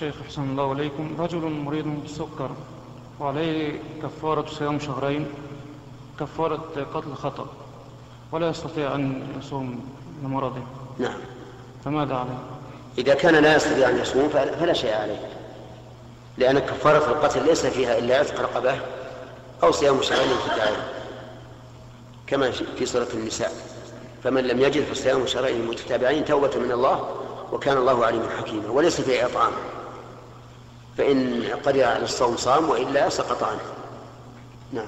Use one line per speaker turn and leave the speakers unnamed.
الشيخ أحسن الله إليكم رجل مريض بالسكر وعليه كفارة صيام شهرين كفارة قتل خطأ ولا يستطيع أن يصوم لمرضه.
نعم.
فماذا عليه؟
إذا كان لا يستطيع أن يصوم فلا شيء عليه لأن كفارة القتل ليس فيها إلا عتق رقبة أو صيام شهرين متتابعين كما في في سورة النساء. فمن لم يجد فصيام شهرين متتابعين توبة من الله وكان الله عليما حكيما وليس فيه إطعام فإن قدر على الصوم صام وإلا سقط عنه نعم.